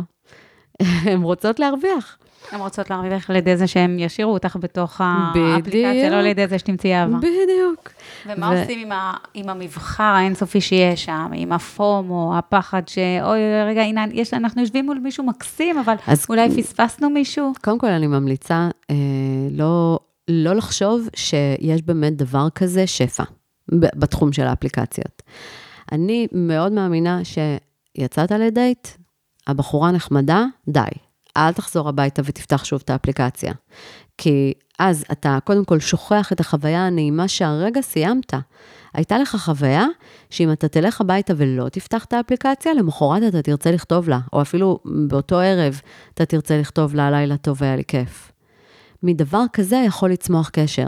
הן רוצות להרוויח. הן רוצות להרוויח על ידי זה שהן ישאירו אותך בתוך האפליקציה, לא על ידי זה שתמצאי אהבה. בדיוק. ומה ו... עושים עם, ה, עם המבחר האינסופי שיש שם, עם הפומו, הפחד ש... אוי, רגע, הנה, יש, אנחנו יושבים מול מישהו מקסים, אבל אז... אולי פספסנו מישהו? קודם כל, אני ממליצה אה, לא, לא לחשוב שיש באמת דבר כזה שפע בתחום של האפליקציות. אני מאוד מאמינה שיצאת לדייט, הבחורה נחמדה, די. אל תחזור הביתה ותפתח שוב את האפליקציה. כי אז אתה קודם כל שוכח את החוויה הנעימה שהרגע סיימת. הייתה לך חוויה שאם אתה תלך הביתה ולא תפתח את האפליקציה, למחרת אתה תרצה לכתוב לה, או אפילו באותו ערב אתה תרצה לכתוב לה, לילה טוב, היה לי כיף. מדבר כזה יכול לצמוח קשר.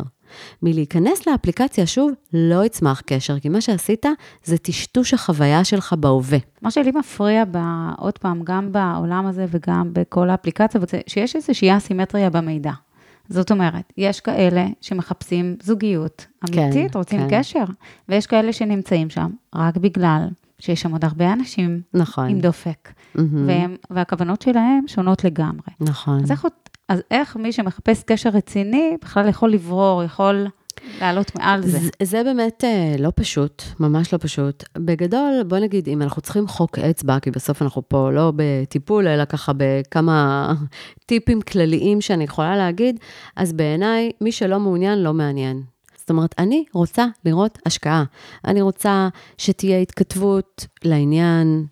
מלהיכנס לאפליקציה שוב, לא יצמח קשר, כי מה שעשית זה טשטוש החוויה שלך בהווה. מה שלי מפריע, ב, עוד פעם, גם בעולם הזה וגם בכל האפליקציה, שיש איזושהי אסימטריה במידע. זאת אומרת, יש כאלה שמחפשים זוגיות אמיתית, כן, רוצים כן. קשר, ויש כאלה שנמצאים שם רק בגלל שיש שם עוד הרבה אנשים נכון. עם דופק, mm-hmm. והם, והכוונות שלהם שונות לגמרי. נכון. אז איך, איך מי שמחפש קשר רציני בכלל יכול לברור, יכול... לעלות מעל זה. זה, זה באמת אה, לא פשוט, ממש לא פשוט. בגדול, בוא נגיד, אם אנחנו צריכים חוק אצבע, כי בסוף אנחנו פה לא בטיפול, אלא ככה בכמה טיפים כלליים שאני יכולה להגיד, אז בעיניי, מי שלא מעוניין, לא מעניין. זאת אומרת, אני רוצה לראות השקעה. אני רוצה שתהיה התכתבות לעניין.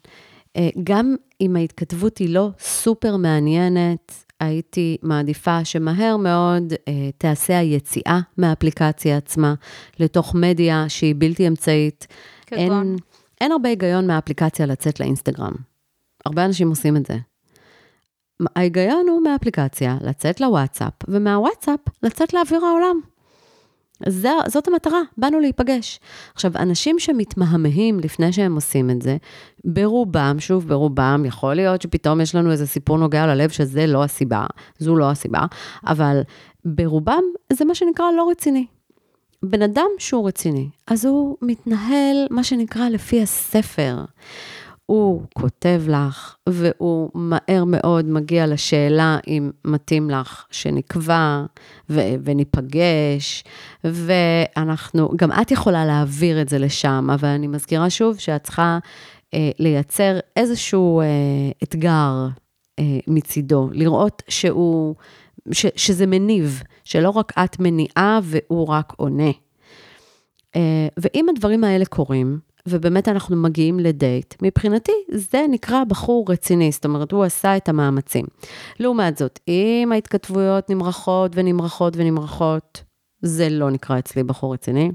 אה, גם אם ההתכתבות היא לא סופר מעניינת, הייתי מעדיפה שמהר מאוד אה, תעשה היציאה מהאפליקציה עצמה לתוך מדיה שהיא בלתי אמצעית. אין, אין הרבה היגיון מהאפליקציה לצאת לאינסטגרם. הרבה אנשים עושים את זה. ההיגיון הוא מהאפליקציה לצאת לוואטסאפ, ומהוואטסאפ לצאת לאוויר העולם. זה, זאת המטרה, באנו להיפגש. עכשיו, אנשים שמתמהמהים לפני שהם עושים את זה, ברובם, שוב, ברובם, יכול להיות שפתאום יש לנו איזה סיפור נוגע ללב שזה לא הסיבה, זו לא הסיבה, אבל ברובם זה מה שנקרא לא רציני. בן אדם שהוא רציני, אז הוא מתנהל, מה שנקרא, לפי הספר. הוא כותב לך, והוא מהר מאוד מגיע לשאלה אם מתאים לך שנקבע ו- וניפגש, ואנחנו, גם את יכולה להעביר את זה לשם, אבל אני מזכירה שוב שאת צריכה אה, לייצר איזשהו אה, אתגר אה, מצידו, לראות שהוא, ש- שזה מניב, שלא רק את מניעה והוא רק עונה. אה, ואם הדברים האלה קורים, ובאמת אנחנו מגיעים לדייט, מבחינתי זה נקרא בחור רציני, זאת אומרת, הוא עשה את המאמצים. לעומת זאת, אם ההתכתבויות נמרחות ונמרחות ונמרחות, זה לא נקרא אצלי בחור רציני.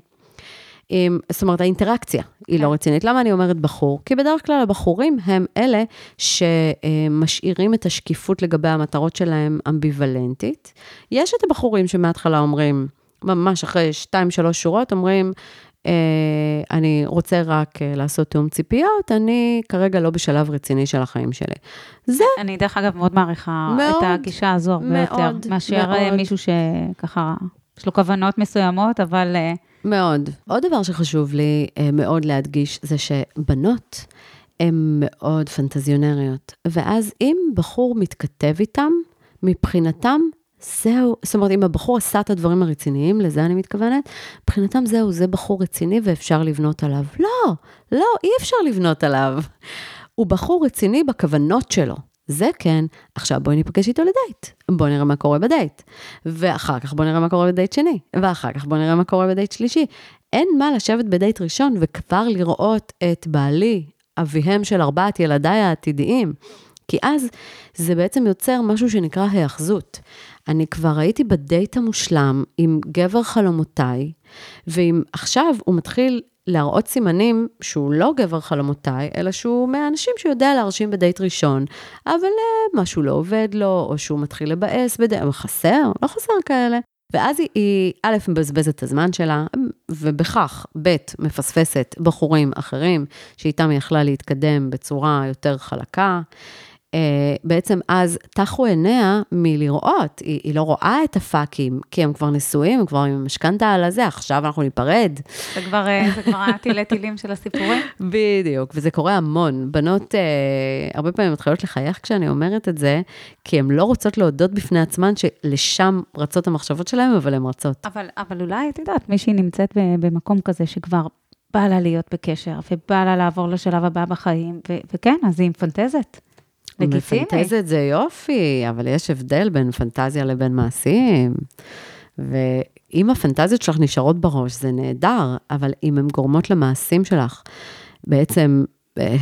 עם, זאת אומרת, האינטראקציה היא לא כן. רצינית. למה אני אומרת בחור? כי בדרך כלל הבחורים הם אלה שמשאירים את השקיפות לגבי המטרות שלהם אמביוולנטית. יש את הבחורים שמההתחלה אומרים, ממש אחרי שתיים, שלוש שורות, אומרים, אני רוצה רק אה, לעשות תיאום ציפיות, אני כרגע לא בשלב רציני של החיים שלי. זה... אני דרך אגב מאוד מעריכה מאוד, את הגישה הזו, מאוד, ביותר, מאשר אה, מאוד. מישהו שככה, יש לו כוונות מסוימות, אבל... מאוד. עוד דבר שחשוב לי מאוד להדגיש, זה שבנות הן מאוד פנטזיונריות, ואז אם בחור מתכתב איתם, מבחינתם זהו, זאת אומרת, אם הבחור עשה את הדברים הרציניים, לזה אני מתכוונת, מבחינתם זהו, זה בחור רציני ואפשר לבנות עליו. לא, לא, אי אפשר לבנות עליו. הוא בחור רציני בכוונות שלו. זה כן, עכשיו בואי ניפגש איתו לדייט, בואי נראה מה קורה בדייט. ואחר כך בואי נראה מה קורה בדייט שני, ואחר כך בואי נראה מה קורה בדייט שלישי. אין מה לשבת בדייט ראשון וכבר לראות את בעלי, אביהם של ארבעת ילדיי העתידיים. כי אז זה בעצם יוצר משהו שנקרא היאחזות. אני כבר הייתי בדייט המושלם עם גבר חלומותיי, ואם עכשיו הוא מתחיל להראות סימנים שהוא לא גבר חלומותיי, אלא שהוא מהאנשים שיודע להרשים בדייט ראשון, אבל אה, משהו לא עובד לו, או שהוא מתחיל לבאס בדייט, חסר, לא חסר כאלה. ואז היא, היא א', מבזבזת את הזמן שלה, ובכך, ב', מפספסת בחורים אחרים, שאיתם היא יכלה להתקדם בצורה יותר חלקה. Uh, בעצם אז טחו עיניה מלראות, היא, היא לא רואה את הפאקים, כי הם כבר נשואים, הם כבר עם משכנתה על הזה, עכשיו אנחנו ניפרד. זה כבר, זה כבר התילי טילים של הסיפורים? בדיוק, וזה קורה המון. בנות uh, הרבה פעמים מתחילות לחייך כשאני אומרת את זה, כי הן לא רוצות להודות בפני עצמן שלשם רצות המחשבות שלהן, אבל הן רצות. אבל, אבל אולי, את יודעת, מישהי נמצאת במקום כזה שכבר בא לה להיות בקשר, ובא לה לעבור לשלב הבא בחיים, ו- וכן, אז היא מפנטזת. לגיטימי. מפנטזת זה יופי, אבל יש הבדל בין פנטזיה לבין מעשים. ואם הפנטזיות שלך נשארות בראש, זה נהדר, אבל אם הן גורמות למעשים שלך, בעצם אה,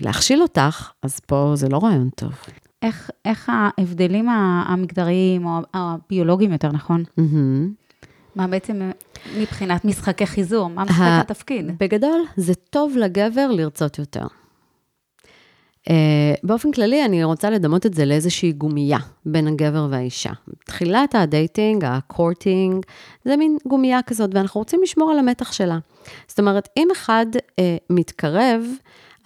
להכשיל אותך, אז פה זה לא רעיון טוב. איך, איך ההבדלים המגדריים, או הביולוגיים יותר נכון? Mm-hmm. מה בעצם מבחינת משחקי חיזור? מה משחק התפקיד? בגדול, זה טוב לגבר לרצות יותר. Uh, באופן כללי, אני רוצה לדמות את זה לאיזושהי גומייה בין הגבר והאישה. תחילת הדייטינג, ה courting, זה מין גומייה כזאת, ואנחנו רוצים לשמור על המתח שלה. זאת אומרת, אם אחד uh, מתקרב,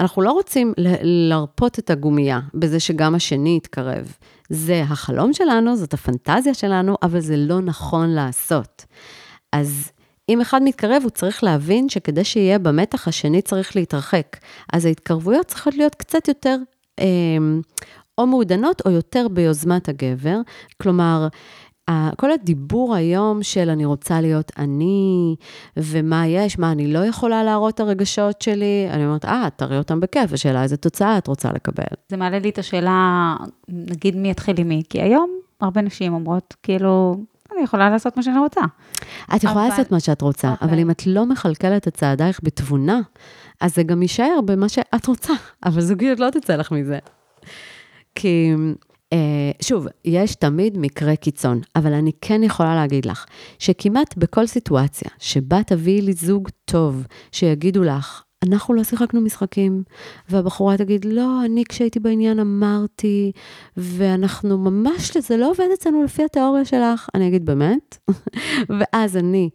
אנחנו לא רוצים לרפות את הגומייה בזה שגם השני יתקרב. זה החלום שלנו, זאת הפנטזיה שלנו, אבל זה לא נכון לעשות. אז אם אחד מתקרב, הוא צריך להבין שכדי שיהיה במתח, השני צריך להתרחק. אז ההתקרבויות צריכות להיות קצת יותר אה, או מעודנות או יותר ביוזמת הגבר. כלומר, כל הדיבור היום של אני רוצה להיות אני, ומה יש, מה אני לא יכולה להראות את הרגשות שלי, אני אומרת, אה, תראי אותם בכיף, השאלה איזה תוצאה את רוצה לקבל. זה מעלה לי את השאלה, נגיד מי יתחיל עם מי, כי היום הרבה נשים אומרות, כאילו, אני יכולה לעשות מה שאני רוצה. את יכולה אבל... לעשות מה שאת רוצה, okay. אוקיי. אבל אם את לא מכלכלת את צעדייך בתבונה, אז זה גם יישאר במה שאת רוצה, אבל זוגיות לא תצא לך מזה. כי, אה, שוב, יש תמיד מקרה קיצון, אבל אני כן יכולה להגיד לך, שכמעט בכל סיטואציה שבה תביאי לי זוג טוב, שיגידו לך, אנחנו לא שיחקנו משחקים, והבחורה תגיד, לא, אני כשהייתי בעניין אמרתי, ואנחנו ממש, זה לא עובד אצלנו לפי התיאוריה שלך. אני אגיד, באמת? ואז אני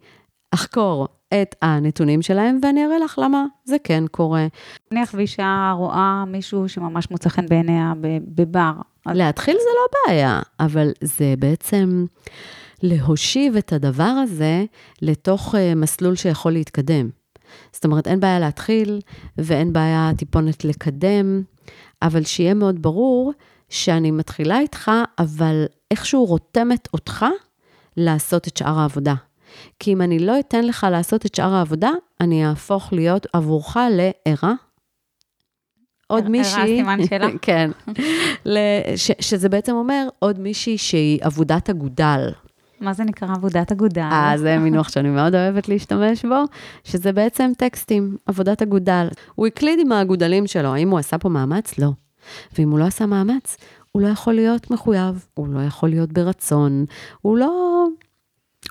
אחקור את הנתונים שלהם, ואני אראה לך למה זה כן קורה. נניח ואישה רואה מישהו שממש מוצא חן בעיניה בבר. להתחיל זה לא בעיה, אבל זה בעצם להושיב את הדבר הזה לתוך אה, מסלול שיכול להתקדם. זאת אומרת, אין בעיה להתחיל, ואין בעיה טיפונת לקדם, אבל שיהיה מאוד ברור שאני מתחילה איתך, אבל איכשהו רותמת אותך לעשות את שאר העבודה. כי אם אני לא אתן לך לעשות את שאר העבודה, אני אהפוך להיות עבורך לערה. עוד מישהי, ערה סימן שאלה. כן, ש, שזה בעצם אומר עוד מישהי שהיא עבודת אגודל. מה זה נקרא עבודת אגודל? אה, זה מינוח שאני מאוד אוהבת להשתמש בו, שזה בעצם טקסטים, עבודת אגודל. הוא הקליד עם האגודלים שלו, האם הוא עשה פה מאמץ? לא. ואם הוא לא עשה מאמץ, הוא לא יכול להיות מחויב, הוא לא יכול להיות ברצון, הוא לא...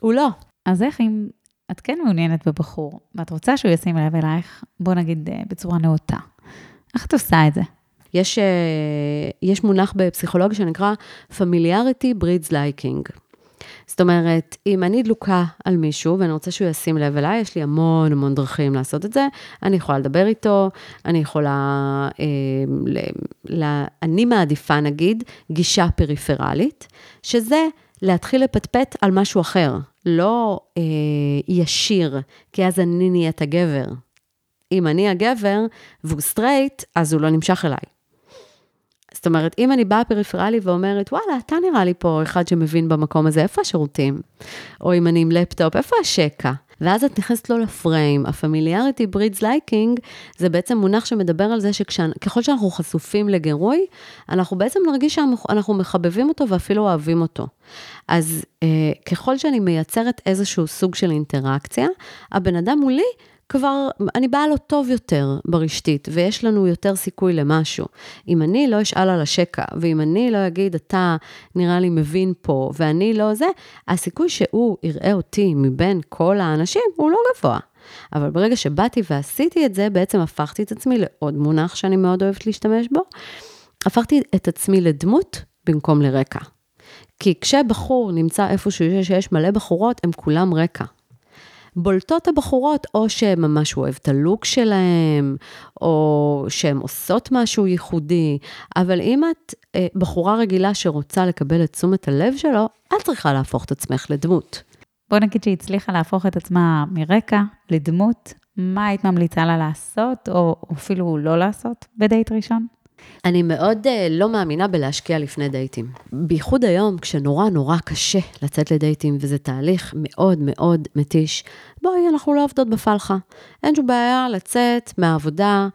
הוא לא. אז איך אם את כן מעוניינת בבחור, ואת רוצה שהוא ישים לב אלייך, בוא נגיד אה, בצורה נאותה, איך את עושה את זה? יש, אה, יש מונח בפסיכולוגיה שנקרא familiarity breeds liking. זאת אומרת, אם אני דלוקה על מישהו ואני רוצה שהוא ישים לב אליי, יש לי המון המון דרכים לעשות את זה. אני יכולה לדבר איתו, אני יכולה, אה, ל, ל, אני מעדיפה נגיד גישה פריפרלית, שזה להתחיל לפטפט על משהו אחר, לא אה, ישיר, כי אז אני נהיית הגבר. אם אני הגבר והוא סטרייט, אז הוא לא נמשך אליי. זאת אומרת, אם אני באה פריפרלי ואומרת, וואלה, אתה נראה לי פה אחד שמבין במקום הזה, איפה השירותים? או אם אני עם לפטופ, איפה השקע? ואז את נכנסת לו לפריים. ה-familiarity breeds liking זה בעצם מונח שמדבר על זה שככל שאנחנו חשופים לגירוי, אנחנו בעצם נרגיש שאנחנו מחבבים אותו ואפילו אוהבים אותו. אז אה, ככל שאני מייצרת איזשהו סוג של אינטראקציה, הבן אדם מולי כבר, אני באה לו טוב יותר ברשתית, ויש לנו יותר סיכוי למשהו. אם אני לא אשאל על השקע, ואם אני לא אגיד, אתה נראה לי מבין פה, ואני לא זה, הסיכוי שהוא יראה אותי מבין כל האנשים הוא לא גבוה. אבל ברגע שבאתי ועשיתי את זה, בעצם הפכתי את עצמי לעוד מונח שאני מאוד אוהבת להשתמש בו. הפכתי את עצמי לדמות במקום לרקע. כי כשבחור נמצא איפשהו שיש מלא בחורות, הם כולם רקע. בולטות הבחורות, או שהן ממש אוהב את הלוק שלהם, או שהן עושות משהו ייחודי, אבל אם את אה, בחורה רגילה שרוצה לקבל את תשומת הלב שלו, את צריכה להפוך את עצמך לדמות. בוא נגיד שהיא הצליחה להפוך את עצמה מרקע לדמות, מה היית ממליצה לה לעשות, או אפילו לא לעשות בדייט ראשון? אני מאוד uh, לא מאמינה בלהשקיע לפני דייטים. בייחוד היום, כשנורא נורא קשה לצאת לדייטים, וזה תהליך מאוד מאוד מתיש, בואי, אנחנו לא עובדות בפלחה. אין שום בעיה לצאת מהעבודה,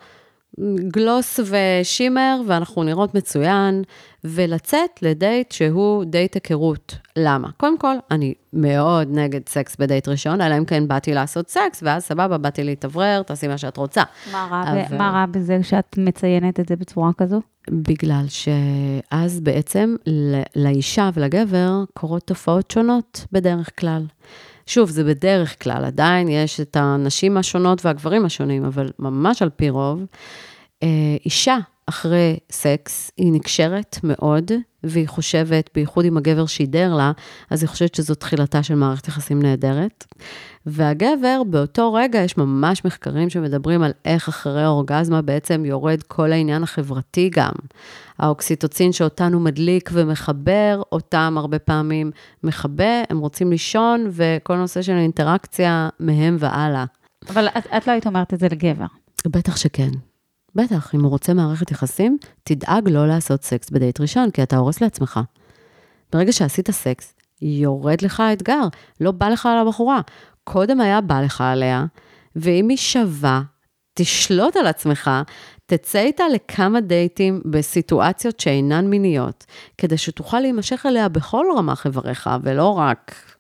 גלוס ושימר, ואנחנו נראות מצוין, ולצאת לדייט שהוא דייט היכרות. למה? קודם כל, אני מאוד נגד סקס בדייט ראשון, אלא אם כן באתי לעשות סקס, ואז סבבה, באתי להתאוורר, תעשי מה שאת רוצה. מה רע, אבל... מה רע בזה שאת מציינת את זה בצורה כזו? בגלל שאז בעצם לאישה ולגבר קורות תופעות שונות בדרך כלל. שוב, זה בדרך כלל, עדיין יש את הנשים השונות והגברים השונים, אבל ממש על פי רוב, אה, אישה אחרי סקס היא נקשרת מאוד, והיא חושבת, בייחוד אם הגבר שידר לה, אז היא חושבת שזו תחילתה של מערכת יחסים נהדרת. והגבר, באותו רגע, יש ממש מחקרים שמדברים על איך אחרי האורגזמה בעצם יורד כל העניין החברתי גם. האוקסיטוצין שאותנו מדליק ומחבר, אותם הרבה פעמים מכבה, הם רוצים לישון, וכל נושא של האינטראקציה מהם והלאה. אבל את, את לא היית אומרת את זה לגבר. בטח שכן. בטח, אם הוא רוצה מערכת יחסים, תדאג לא לעשות סקס בדייט ראשון, כי אתה הורס לעצמך. ברגע שעשית סקס, יורד לך האתגר, לא בא לך על הבחורה. קודם היה בא לך עליה, ואם היא שווה, תשלוט על עצמך, תצא איתה לכמה דייטים בסיטואציות שאינן מיניות, כדי שתוכל להימשך אליה בכל רמ"ח איבריך, ולא רק...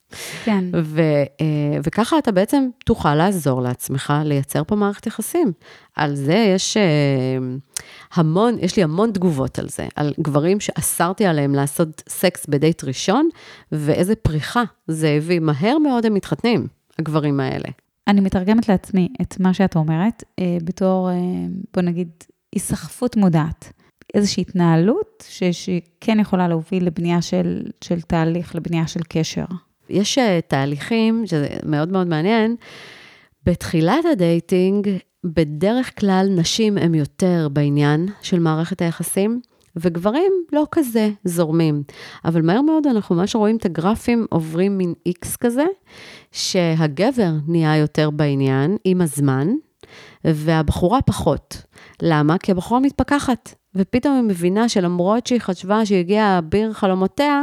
כן. ו, אה, וככה אתה בעצם תוכל לעזור לעצמך לייצר פה מערכת יחסים. על זה יש אה, המון, יש לי המון תגובות על זה, על גברים שאסרתי עליהם לעשות סקס בדייט ראשון, ואיזה פריחה זה הביא. מהר מאוד הם מתחתנים, הגברים האלה. אני מתרגמת לעצמי את מה שאת אומרת אה, בתור, בוא נגיד, היסחפות מודעת. איזושהי התנהלות ש, שכן יכולה להוביל לבנייה של, של תהליך, לבנייה של קשר. יש אה, תהליכים, שזה מאוד מאוד מעניין, בתחילת הדייטינג, בדרך כלל נשים הן יותר בעניין של מערכת היחסים, וגברים לא כזה זורמים. אבל מהר מאוד אנחנו ממש רואים את הגרפים עוברים מין איקס כזה, שהגבר נהיה יותר בעניין עם הזמן, והבחורה פחות. למה? כי הבחורה מתפכחת, ופתאום היא מבינה שלמרות שהיא חשבה שהגיע אביר חלומותיה,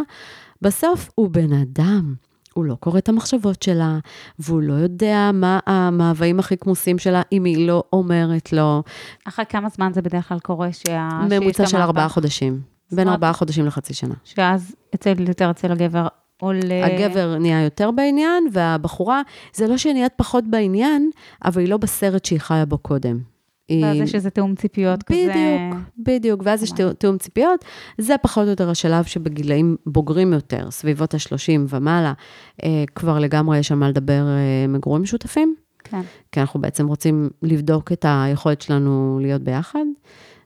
בסוף הוא בן אדם. הוא לא קורא את המחשבות שלה, והוא לא יודע מה המאוויים הכי כמוסים שלה, אם היא לא אומרת לו. אחרי כמה זמן זה בדרך כלל קורה שה... ממוצע של ארבעה חודשים. בין ארבעה חודשים לחצי שנה. שאז אצל, יותר אצל הגבר עולה... הגבר נהיה יותר בעניין, והבחורה, זה לא שהיא נהיית פחות בעניין, אבל היא לא בסרט שהיא חיה בו קודם. ואז יש איזה תיאום ציפיות בדיוק, כזה. בדיוק, בדיוק, ואז יש תיאום ציפיות. זה פחות או יותר השלב שבגילאים בוגרים יותר, סביבות ה-30 ומעלה, אה, כבר לגמרי יש על מה לדבר אה, מגורים משותפים. כן. כי אנחנו בעצם רוצים לבדוק את היכולת שלנו להיות ביחד,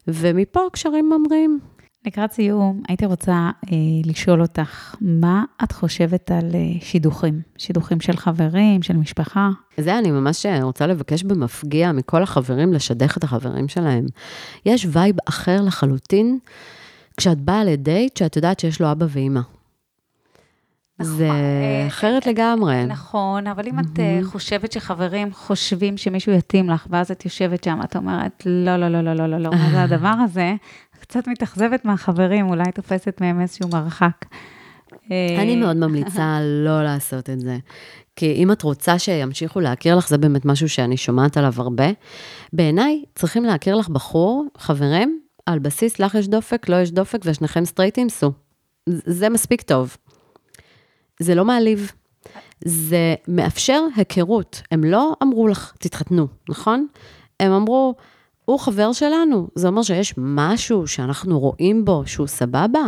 ומפה קשרים ממריאים. לקראת סיום, הייתי רוצה אה, לשאול אותך, מה את חושבת על אה, שידוכים? שידוכים של חברים, של משפחה? זה אני ממש רוצה לבקש במפגיע מכל החברים לשדך את החברים שלהם. יש וייב אחר לחלוטין כשאת באה לדייט שאת יודעת שיש לו אבא ואימא. זה אה, אחרת לגמרי. נכון, אבל אם את אה, חושבת שחברים חושבים שמישהו יתאים לך, ואז את יושבת שם, את אומרת, לא, לא, לא, לא, לא, לא, לא, מה זה הדבר הזה? קצת מתאכזבת מהחברים, אולי תופסת מהם איזשהו מרחק. אני אה, מאוד ממליצה לא לעשות את זה. כי אם את רוצה שימשיכו להכיר לך, זה באמת משהו שאני שומעת עליו הרבה. בעיניי, צריכים להכיר לך בחור, חברים, על בסיס לך יש דופק, לא יש דופק, ושניכם סטרייטים, סו. זה מספיק טוב. זה לא מעליב. זה מאפשר היכרות. הם לא אמרו לך, תתחתנו, נכון? הם אמרו, הוא חבר שלנו, זה אומר שיש משהו שאנחנו רואים בו שהוא סבבה?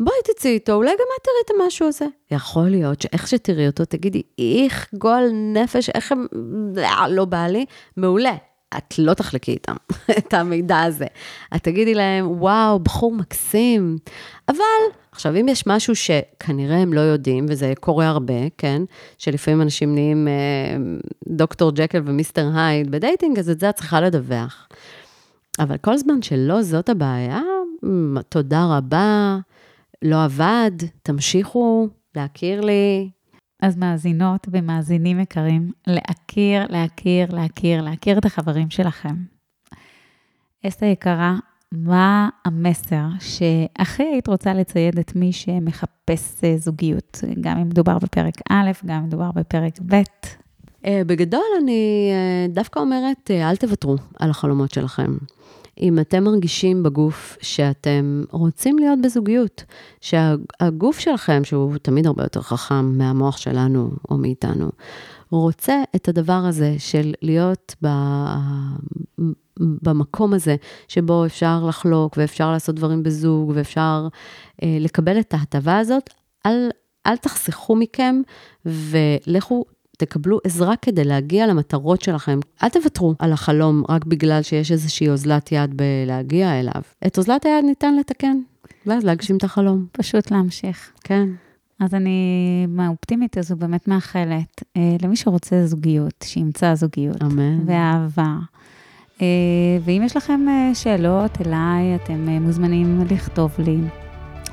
בואי תצאי איתו, אולי גם את תראי את המשהו הזה. יכול להיות שאיך שתראי אותו, תגידי, איך גועל נפש, איך הם... לא בא לי, מעולה. את לא תחלקי איתם את המידע הזה. את תגידי להם, וואו, בחור מקסים. אבל, עכשיו, אם יש משהו שכנראה הם לא יודעים, וזה קורה הרבה, כן? שלפעמים אנשים נהיים אה, דוקטור ג'קל ומיסטר הייד בדייטינג, אז את זה את צריכה לדווח. אבל כל זמן שלא זאת הבעיה, תודה רבה, לא עבד, תמשיכו להכיר לי. אז מאזינות ומאזינים יקרים, להכיר, להכיר, להכיר, להכיר את החברים שלכם. אסתר יקרה, מה המסר שהכי היית רוצה לצייד את מי שמחפש אה, זוגיות, גם אם מדובר בפרק א', גם אם מדובר בפרק ב'? אה, בגדול, אני אה, דווקא אומרת, אל תוותרו על החלומות שלכם. אם אתם מרגישים בגוף שאתם רוצים להיות בזוגיות, שהגוף שלכם, שהוא תמיד הרבה יותר חכם מהמוח שלנו או מאיתנו, רוצה את הדבר הזה של להיות ב... במקום הזה, שבו אפשר לחלוק ואפשר לעשות דברים בזוג ואפשר אה, לקבל את ההטבה הזאת, אל, אל תחסכו מכם ולכו תקבלו עזרה כדי להגיע למטרות שלכם. אל תוותרו על החלום רק בגלל שיש איזושהי אוזלת יד בלהגיע אליו. את אוזלת היד ניתן לתקן, ואז להגשים את החלום. פשוט להמשיך. כן. אז אני, מהאופטימית הזו באמת מאחלת אה, למי שרוצה זוגיות, שימצא זוגיות. אמן. ואהבה. אה, ואם יש לכם אה, שאלות אליי, אתם אה, מוזמנים לכתוב לי.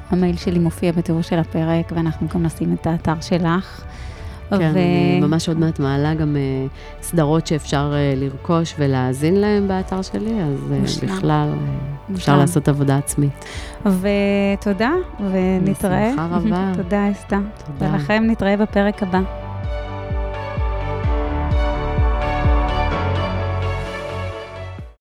המייל שלי מופיע בתיאור של הפרק, ואנחנו גם נשים את האתר שלך. כן, ו... אני ממש עוד מעט מעלה גם uh, סדרות שאפשר uh, לרכוש ולהאזין להן באתר שלי, אז uh, בכלל uh, אפשר לעשות עבודה עצמית. ותודה, ונתראה. בשמחה רבה. תודה, אסתה. תודה. ולכם נתראה בפרק הבא.